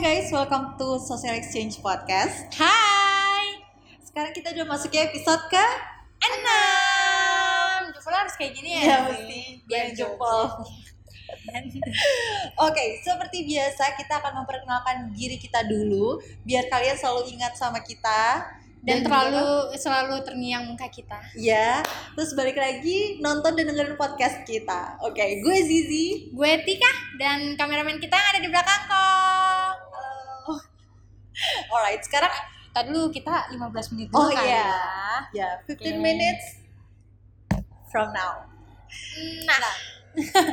guys, welcome to Social Exchange Podcast. Hai, Sekarang kita udah masuk ke episode ke enam. Jempol harus kayak gini ya? Ya, mesti. Biar jempol. Oke, seperti biasa kita akan memperkenalkan diri kita dulu biar kalian selalu ingat sama kita Dan juga- terlalu selalu terngiang muka kita. ya, terus balik lagi nonton dan dengerin podcast kita. Oke, gue Zizi. Gue Tika dan kameramen kita yang ada di belakang kok. Alright, sekarang Tadi dulu kita 15 menit Oh, dulu kali iya. ya. ya 15 Oke. minutes from now. Nah,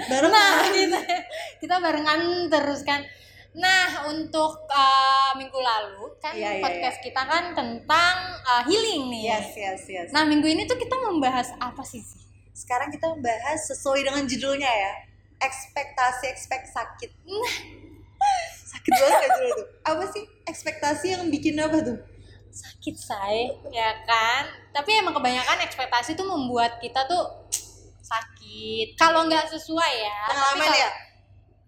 Baru nah kita barengan terus kan. Nah, untuk uh, minggu lalu kan Iya, iya, podcast kita kan tentang uh, healing nih. Yes, yes, yes. Nah, minggu ini tuh kita membahas apa sih? Zi? Sekarang kita membahas sesuai dengan judulnya ya. Ekspektasi ekspek sakit. Sakit banget judul itu? Apa sih ekspektasi yang bikin apa tuh? sakit say ya kan tapi emang kebanyakan ekspektasi tuh membuat kita tuh sakit kalau nggak sesuai ya Pengalaman ya?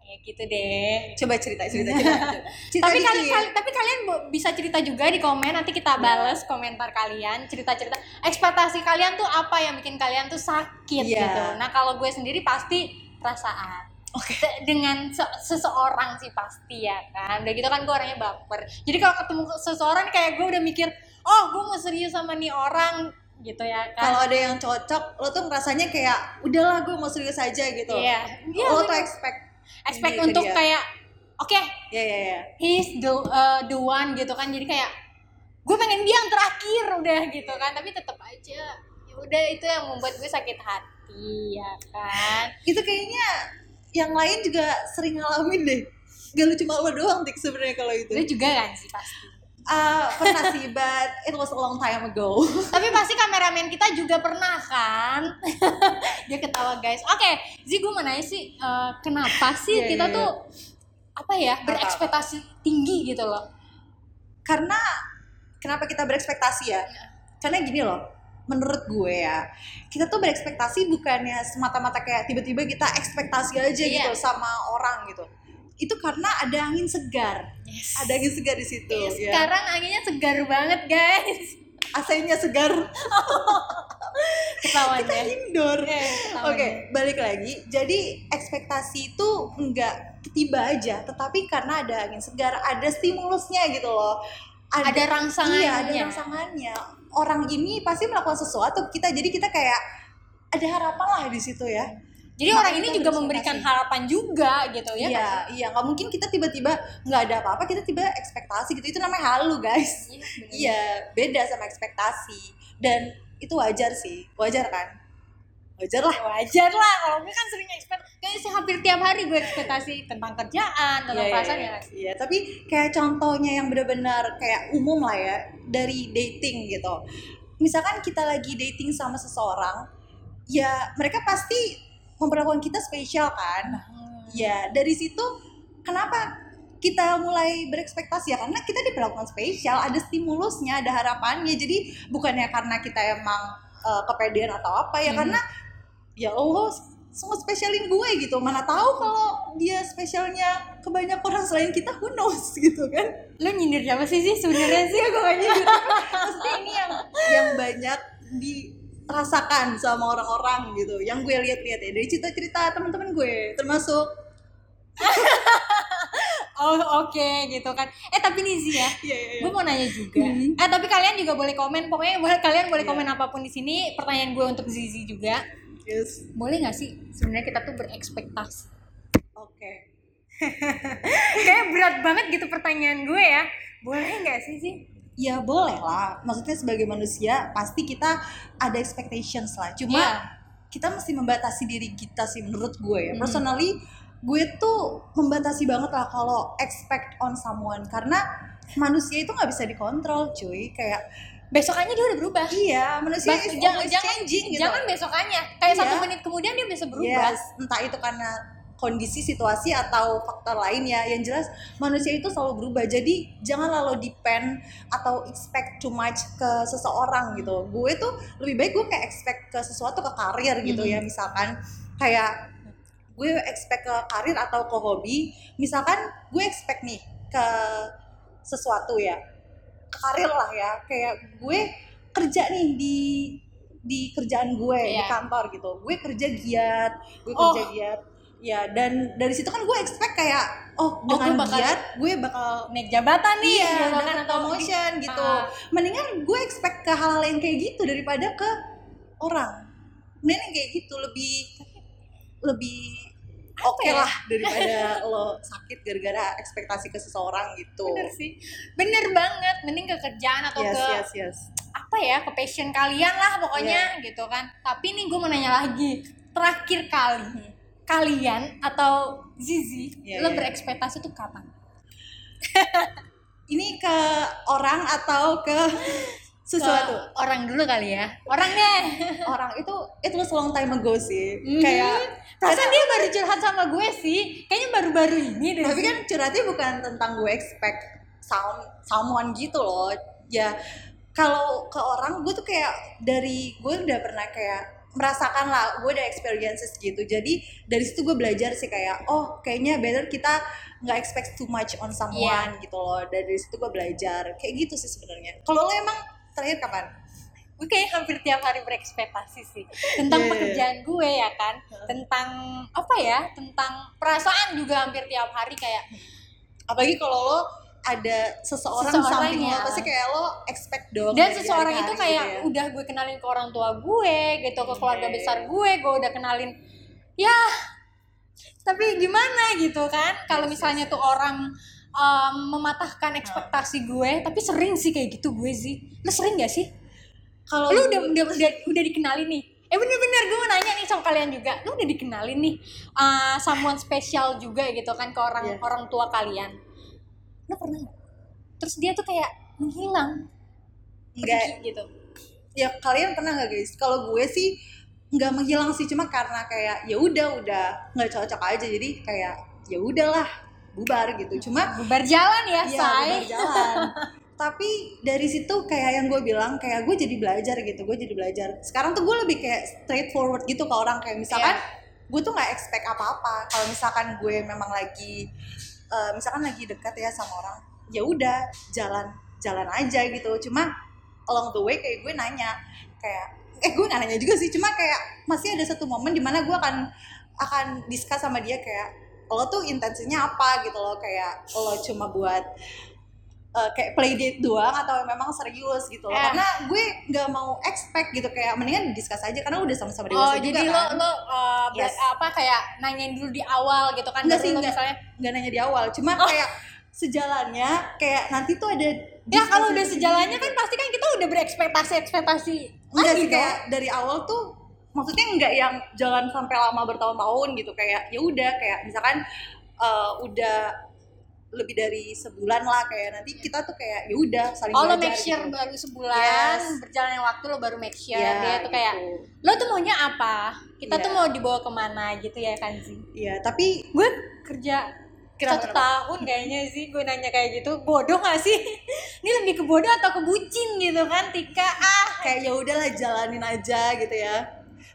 ya gitu deh Coba cerita, cerita, cerita. cerita tapi dikit. kali, kali- tapi kalian bisa cerita juga di komen nanti kita bales komentar kalian cerita-cerita ekspektasi kalian tuh apa yang bikin kalian tuh sakit Iya. gitu nah kalau gue sendiri pasti perasaan Oke. De- dengan se- seseorang sih pasti ya kan udah gitu kan gue orangnya baper jadi kalau ketemu seseorang kayak gue udah mikir oh gue mau serius sama nih orang gitu ya kan Kalau ada yang cocok, lo tuh ngerasanya kayak udahlah gue mau serius aja gitu. iya Iya, lo tuh expect expect ke untuk dia. kayak oke Ya, ya, ya. he's the uh, the one gitu kan jadi kayak gue pengen dia yang terakhir udah gitu kan tapi tetap aja ya udah itu yang membuat gue sakit hati ya kan Itu kayaknya yang lain juga sering ngalamin deh. Gak lu cuma lo doang tik sebenarnya kalau itu. gue juga kan sih pasti. Ah, pernah sih, but it was a long time ago. tapi pasti kameramen kita juga pernah kan? Dia ketawa guys. Oke Zi gue mau nanya sih eh, kenapa sih Iya, kita iya, tuh apa ya berekspektasi tinggi gitu loh? Karena kenapa kita berekspektasi ya? Karena gini loh menurut gue ya kita tuh berekspektasi bukannya semata-mata kayak tiba-tiba kita ekspektasi aja Iya. gitu sama orang gitu itu karena ada angin segar yes. ada angin segar di situ Iya, ya. sekarang anginnya segar banget guys AC-nya segar kita ya indoor Oke, Oke, ketahuan. balik lagi. Jadi ekspektasi itu enggak tiba aja, tetapi karena ada angin segar, ada stimulusnya gitu loh. ada rangsangannya Iya, ada rangsangannya. Orang ini pasti melakukan sesuatu kita, jadi kita kayak ada harapan lah di situ ya. Jadi Makanya orang ini juga memberikan harapan juga gitu ya. Iya, iya, nggak mungkin kita tiba-tiba nggak ada apa-apa, kita tiba ekspektasi gitu. Itu namanya halu, guys. Iya. Iya, beda sama ekspektasi. Dan itu wajar sih, wajar kan? Wajar lah. Wajar lah kalau gue kan sering ekspekt kayaknya sih hampir tiap hari gue ekspektasi tentang kerjaan, tentang Iya, perasaan iya, ya. iya. Tapi kayak contohnya yang benar-benar kayak umum lah ya dari dating gitu. Misalkan kita lagi dating sama seseorang, ya mereka pasti memperlakukan kita spesial kan. Hmm. Ya, dari situ kenapa kita mulai berekspektasi ya karena kita diperlakukan spesial, ada stimulusnya, ada harapannya. Jadi bukannya karena kita emang eh, kepedean atau apa ya Hmm. karena ya Allah semua spesialin gue gitu. Mana tahu kalau dia spesialnya ke banyak orang selain kita who knows gitu kan. Lu nyindir siapa sih sih sebenarnya sih? Iya gue kayaknya gitu. Maksudnya ini yang yang banyak dirasakan sama orang-orang gitu. Yang gue lihat-lihat ya dari cerita-cerita teman-teman gue termasuk Oh oke gitu kan. Eh tapi nih sih ya, Iya, iya, iya. gue mau nanya juga. Mhm. Eh tapi kalian juga boleh komen. Pokoknya boleh kalian boleh Iya. komen apa pun di sini. Pertanyaan gue untuk Zizi juga. Yes. Boleh nggak sih sebenarnya kita tuh berekspektasi? Oke. Kayak berat banget gitu pertanyaan gue ya. Boleh nggak sih sih? Ya boleh lah. Maksudnya sebagai manusia pasti kita ada expectations lah. Cuma Iya. kita mesti membatasi diri kita sih menurut gue ya. Hmm. Personally gue tuh membatasi banget lah kalau expect on someone karena manusia itu nggak bisa dikontrol cuy. Kayak Besokannya dia udah berubah. iya manusia Bas- jangan jangan changing gitu. jangan besokannya kayak Iya. satu menit kemudian dia bisa berubah Yes, entah itu karena kondisi situasi atau faktor lain ya yang jelas manusia itu selalu berubah jadi jangan lalu depend atau expect too much ke seseorang gitu gue tuh lebih baik gue kayak expect ke sesuatu ke karir gitu Mhm. ya misalkan kayak gue expect ke karir atau ke hobi misalkan gue expect nih ke sesuatu ya karir lah ya kayak gue kerja nih di di kerjaan gue di Iya. kantor gitu gue kerja giat gue Oh. kerja giat ya dan dari situ kan gue expect kayak oh gue dengan bakal- giat gue bakal naik jabatan nih iya dapat atau promotion gitu Ah. mendingan gue expect ke hal-hal yang kayak gitu daripada ke orang mendingan kayak gitu lebih lebih oke ya? lah daripada lo sakit gara-gara ekspektasi ke seseorang gitu. Bener sih. Bener banget mending ke kerjaan atau yes ke yes yes. apa ya ke passion kalian lah pokoknya gitu kan. Tapi nih gue mau nanya lagi terakhir kali kalian atau Zizi Iya, lo iya. berekspektasi tuh kapan? Ini ke orang atau ke sesuatu Ke orang dulu kali ya. Orang deh orang itu it was long time ago sih. Mhm. kayak perasaan dia baru curhat sama gue sih. Kayaknya baru-baru ini deh tapi kan curhatnya bukan tentang gue expect some, someone gitu loh. Ya kalau ke orang gue tuh kayak dari gue udah pernah kayak merasakan lah gue ada experiences gitu. Jadi dari situ gue belajar sih kayak oh kayaknya better kita nggak expect too much on someone gitu loh. Dari situ gue belajar. Kayak gitu sih sebenarnya. Kalau lo emang terakhir kapan? Gue kayak hampir tiap hari berekspektasi sih. Tentang Iya, iya. pekerjaan gue ya kan? Tentang apa ya? Tentang perasaan juga hampir tiap hari kayak apalagi kalau lo ada seseorang, Seseorang samping ya. lo pasti kayak lo expect dong dan dari seseorang hari-hari itu gitu kayak ya. udah gue kenalin ke orang tua gue gitu ke keluarga Iya. besar gue gue udah kenalin ya tapi gimana? gitu kan? Kalau misalnya tuh orang um, mematahkan ekspektasi gue tapi sering sih kayak gitu gue sih. Lu sering gak sih? Kalau lu udah udah udah, udah dikenalin nih? Eh bener-bener gue mau nanya nih sama kalian juga. Lu udah dikenalin nih uh, someone spesial juga gitu kan ke orang Iya. orang tua kalian. Lu pernah nggak terus dia tuh kayak menghilang. Enggak pergi gitu. Ya kalian pernah nggak guys? Kalau gue sih nggak menghilang sih. Cuma karena kayak ya udah udah nggak cocok aja. Jadi kayak ya udahlah bubar gitu. Cuma bubar jalan ya, ya say bubar jalan. Tapi dari situ kayak yang gue bilang kayak gue jadi belajar gitu gue jadi belajar. Sekarang tuh gue lebih kayak straightforward gitu ke orang. Kayak misalkan gue tuh nggak expect apa-apa. Kalau misalkan gue memang lagi eh, misalkan lagi dekat ya sama orang ya udah jalan jalan aja gitu. Cuma along the way kayak gue nanya kayak eh gue nanya juga sih. Cuma kayak masih ada satu momen di mana gue akan akan discuss sama dia kayak lo tuh intensinya apa gitu loh kayak lo cuma buat eh, kayak play date doang atau memang serius gitu loh Eh. karena gue nggak mau expect gitu kayak mendingan discuss aja karena udah sama-sama Oh dewasa juga jadi lo kan lo uh, ber- Yes. apa kayak nanyain dulu di awal gitu kan Enggak baru sih, lo enggak. misalnya nggak nanya di awal cuma Oh. kayak sejalannya kayak nanti tuh ada ya kalau udah sejalannya gitu. kan pasti kan kita udah berekspektasi ekspektasi enggak lagi sih kayak dari awal tuh maksudnya enggak yang jalan sampai lama bertahun-tahun gitu kayak ya udah kayak misalkan eh, udah lebih dari sebulan lah kayak nanti kita tuh kayak ya udah saling Oh lo belajar make sure gitu. baru sebulan Yes. berjalannya waktu lo baru make sure Iya, dia tuh kayak gitu. lo tuh maunya apa kita Iya. tuh mau dibawa ke mana gitu ya kan sih Iya, tapi gue kerja Kenapa, satu kenapa? tahun kayaknya sih gue nanya kayak gitu bodoh gak sih ini lebih ke bodoh atau ke bucin gitu kan Tika ah kayak ya udahlah jalanin aja gitu ya.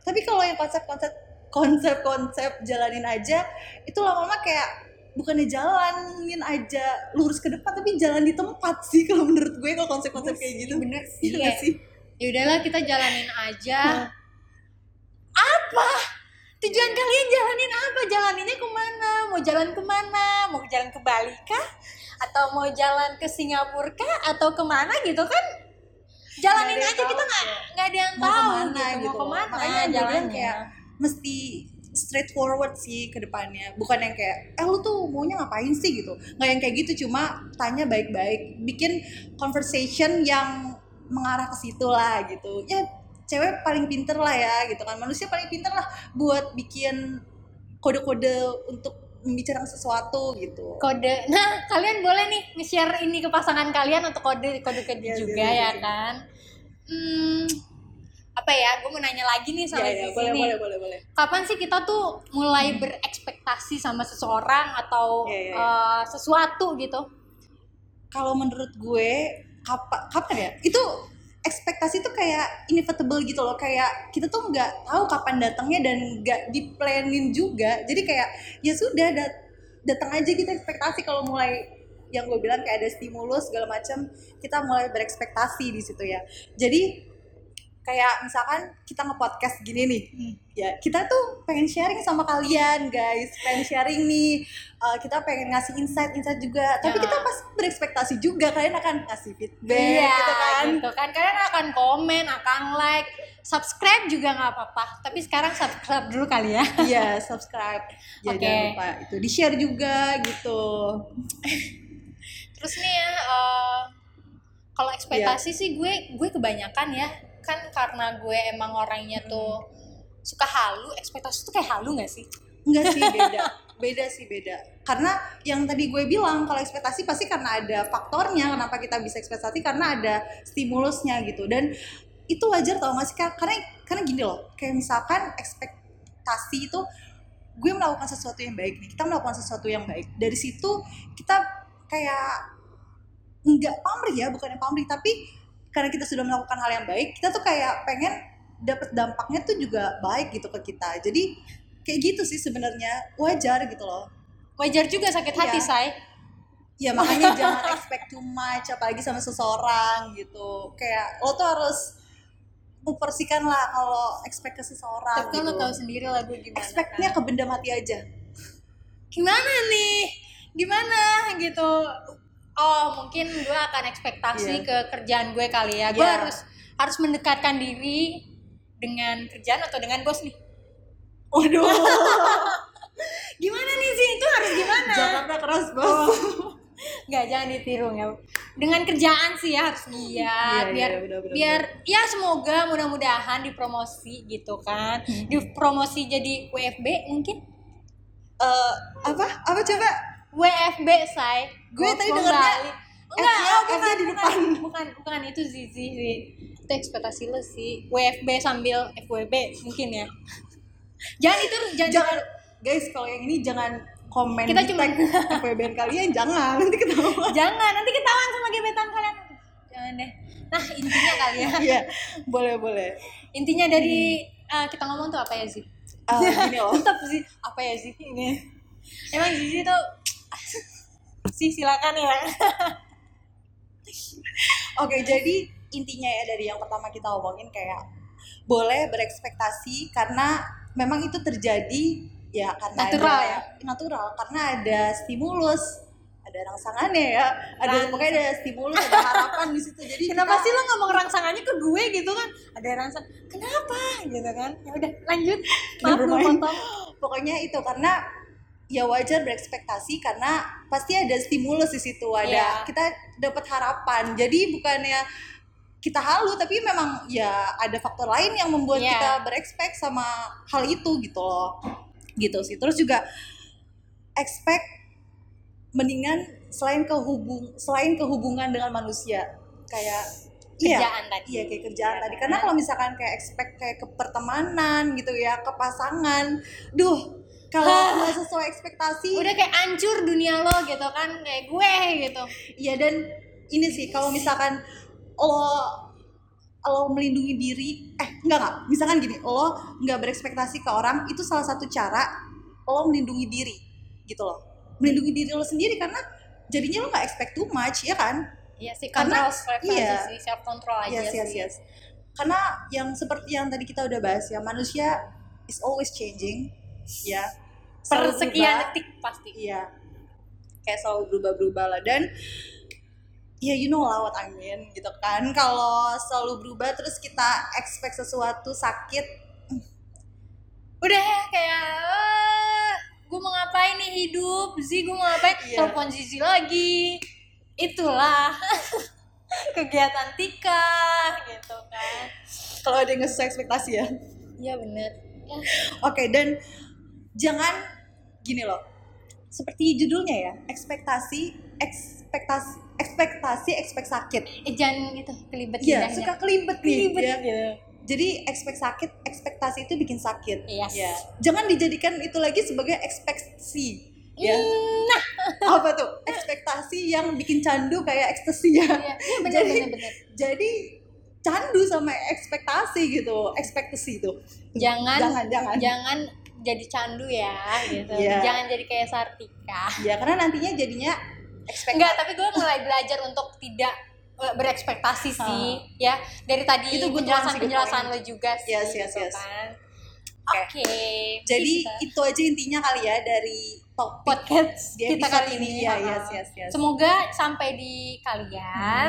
Tapi kalau yang konsep-konsep konsep-konsep jalanin aja itu lama-lama kayak bukannya jalanin aja lurus ke depan tapi jalan di tempat sih kalau menurut gue kalau konsep-konsep kayak gitu. bener sih. Iya kayak, sih? ya udahlah kita jalanin aja. Nah. apa? Tujuan kalian jalanin apa? Jalaninnya ke mana? Mau jalan ke mana? Mau jalan ke Bali kah? Atau mau jalan ke Singapura kah? Atau ke mana gitu kan jalanin aja kita nggak nggak ada yang tahu ke mana gitu, gitu mau ke mana Makanya jalannya. kayak mesti straightforward sih ke depannya. Bukan yang kayak eh lu tuh maunya ngapain sih? gitu. Nggak yang kayak gitu cuma tanya baik-baik. Bikin conversation yang mengarah ke situ lah gitu. Ya cewek paling pinter lah ya gitu kan. Manusia paling pinter lah buat bikin kode-kode untuk membicarakan sesuatu gitu. Kode. Nah kalian boleh nih nge-share ini ke pasangan kalian untuk kode kode kode Iya, juga iya, ya iya. kan. Hmm, apa ya? Gue mau nanya lagi nih sama ya, ya, boleh, boleh boleh boleh. Kapan sih kita tuh mulai berekspektasi sama seseorang atau Iya, iya, iya. eh, sesuatu gitu? Kalau menurut gue kapan kapan ya? Itu ekspektasi tuh kayak inevitable gitu loh. Kayak kita tuh nggak tahu kapan datangnya dan nggak diplanin juga. Jadi kayak ya sudah dat- datang aja kita ekspektasi. Kalau mulai yang gue bilang kayak ada stimulus segala macam kita mulai berekspektasi di situ ya. Jadi kayak misalkan kita nge-podcast gini nih Hmm. ya kita tuh pengen sharing sama kalian guys pengen sharing nih Uh, kita pengen ngasih insight-insight juga tapi Ya. kita pasti berekspektasi juga kalian akan kasih feedback Iya, gitu kan gitu kan. Kalian akan komen, akan like, subscribe juga nggak apa-apa. Tapi sekarang subscribe dulu kali ya. iya subscribe ya Oke. jangan lupa itu di share juga gitu Terus nih ya, eh, kalau ekspektasi Iya. sih gue gue kebanyakan ya kan karena gue emang orangnya tuh suka halu. Ekspektasi tuh kayak halu nggak sih? Enggak sih beda. Beda sih beda. Karena yang tadi gue bilang kalau ekspektasi pasti karena ada faktornya kenapa kita bisa ekspektasi karena ada stimulusnya gitu. Dan itu wajar tau gak sih karena karena gini loh kayak misalkan ekspektasi itu gue melakukan sesuatu yang baik nih kita melakukan sesuatu yang baik. Dari situ kita kayak nggak pamrih ya bukannya pamrih tapi karena kita sudah melakukan hal yang baik kita tuh kayak pengen dapat dampaknya tuh juga baik gitu ke kita jadi kayak gitu sih sebenarnya wajar gitu loh Wajar juga sakit hati, Iya. say. ya makanya jangan expect too much apalagi sama seseorang gitu kayak lo tuh harus mempersihkan lah kalau expect ke seseorang Tapi gitu. lo tahu sendiri lah gue gimana. expectnya kan. ke benda mati aja gimana nih? Gimana gitu? Oh, mungkin gue akan ekspektasi Iya. ke kerjaan gue kali ya. Gue Iya. harus harus mendekatkan diri dengan kerjaan atau dengan bos nih. waduh Gimana nih sih? Itu harus gimana? Jakarta keras bos Nggak, jangan ditiru ya. Dengan kerjaan sih ya harus giat Iya, biar iya, benar, benar, biar ya semoga mudah-mudahan dipromosi gitu kan. Hmm. Dipromosi jadi WFB mungkin. Eh, apa apa coba WFB say. Gue tadi Bali. Enggak, oh, bukan, di depan. bukan, bukan, itu Zizi sih. Itu ekspektasi lo sih. WFB sambil FWB mungkin ya. Jangan itu jangan, jangan guys kalau yang ini jangan komen Kita cuma- tag FWB kalian jangan nanti ketahuan jangan nanti ketahuan sama gebetan kalian. Jangan deh. Nah, intinya kali ya. iya boleh boleh Intinya dari eh, kita ngomong tuh apa ya sih? Ah, gini loh Tetap sih apa ya sih ini. Emang Zizi tuh sih silakan ya. Oke, jadi intinya ya dari yang pertama kita omongin kayak boleh berekspektasi karena memang itu terjadi ya karena Natural ada, ya? natural karena ada stimulus ada rangsangannya ya ada Rang- pokoknya ada stimulus ada harapan di situ jadi Kenapa kita- sih lo ngomong rangsangannya ke gue gitu kan? Ada rangsang. Kenapa? Gitu kan. Ya udah, lanjut. Maaf Never gue potong. pokoknya itu karena ya wajar berekspektasi karena pasti ada stimulus di situ ada Iya. kita dapat harapan jadi bukannya kita halu tapi memang ya ada faktor lain yang membuat Iya. kita berekspek sama hal itu gitu loh gitu sih terus juga expect mendingan selain kehubung selain kehubungan dengan manusia kayak iya Kerjaan tadi. Iya kayak kerjaan tadi karena kalau misalkan kayak expect kayak ke pertemanan gitu ya ke pasangan, duh kalau nggak sesuai ekspektasi, Udah kayak hancur dunia lo gitu kan. Kayak gue gitu. iya dan ini sih kalau misalkan lo lo melindungi diri, eh enggak enggak, misalkan gini, lo nggak berekspektasi ke orang itu salah satu cara lo melindungi diri gitu loh, melindungi diri lo sendiri karena jadinya lo nggak expect too much ya kan? Iya sih, Karena- iya. sih, self control aja yes, yes, sih. yes. Karena yang seperti yang tadi kita udah bahas ya, manusia is always changing, ya. Per sekian detik pasti. Iya. Kayak selalu berubah-berubah lah dan ya you know lah what I mean gitu kan. Kalau selalu berubah terus kita expect sesuatu sakit, Udah ya kayak eh, gue mau ngapain nih hidup, Zi gue mau ngapain? Iya. Telepon Zizi lagi. Itulah kegiatan Tika gitu kan. kalau ada yang nggak sesuai ekspektasi ya. Iya bener. Oke, dan jangan gini loh. Seperti judulnya ya, ekspektasi ekspektasi ekspektasi ekspek sakit. eh, jangan gitu kelibet Iya, lidahnya. suka kelibet nih. kelibet ya. gitu. Jadi ekspek sakit, ekspektasi itu bikin sakit. Yes. Ya. Jangan dijadikan itu lagi sebagai ekspektasi. Ya. Nah, Apa tuh? Ekspektasi yang bikin candu kayak ekstasi ya. iya, iya bener Jadi- bener bener. Jadi candu sama ekspektasi gitu, ekspektasi itu. Jangan Jangan, jangan. jangan jadi candu ya gitu. Iya. Jangan jadi kayak Sartika. Ya karena nantinya jadinya Enggak, tapi gue mulai belajar untuk tidak eh, berekspektasi sih ya dari tadi Itu penjelasan penjelasan lo juga sih Yes, yes, gitu yes. kan. Oke. Oke. Jadi gitu. itu aja intinya kali ya dari topik podcast di kita kali ini. ini. Iya, ha-ha. yes, yes, yes. Semoga sampai di kalian.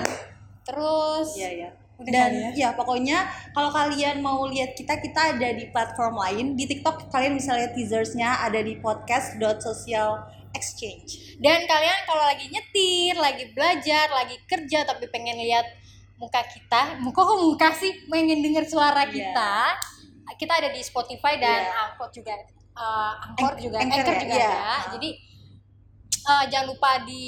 Terus Iya, iya. Udah Dan kali ya? ya pokoknya kalau kalian mau lihat kita, kita ada di platform lain. Di TikTok kalian bisa lihat teasersnya ada di podcast.social exchange. Dan kalian kalau lagi nyetir, lagi belajar, lagi kerja tapi pengen lihat muka kita, muka kok muka sih, pengen denger suara Iya. kita, kita ada di Spotify dan Iya. Angkor juga, eh, Angkor juga, Anchor Anchor ya? juga Iya. ada. Jadi eh, jangan lupa di,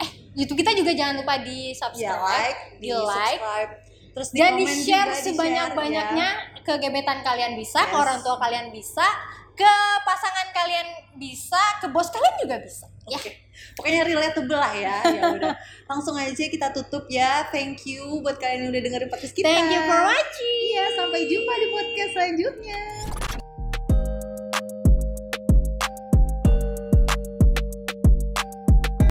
eh YouTube kita juga jangan lupa di Ya subscribe, like, di like, subscribe, terus di dan di share sebanyak-banyaknya ya. ke gebetan kalian bisa, ke Yes. orang tua kalian bisa, ke pasangan kalian bisa, ke bos kalian juga bisa. Ya. Oke. Pokoknya relatable lah ya. Ya udah. Langsung aja kita tutup ya. Thank you buat kalian yang udah dengerin podcast kita. Thank you for watching. Iya, sampai jumpa di podcast selanjutnya.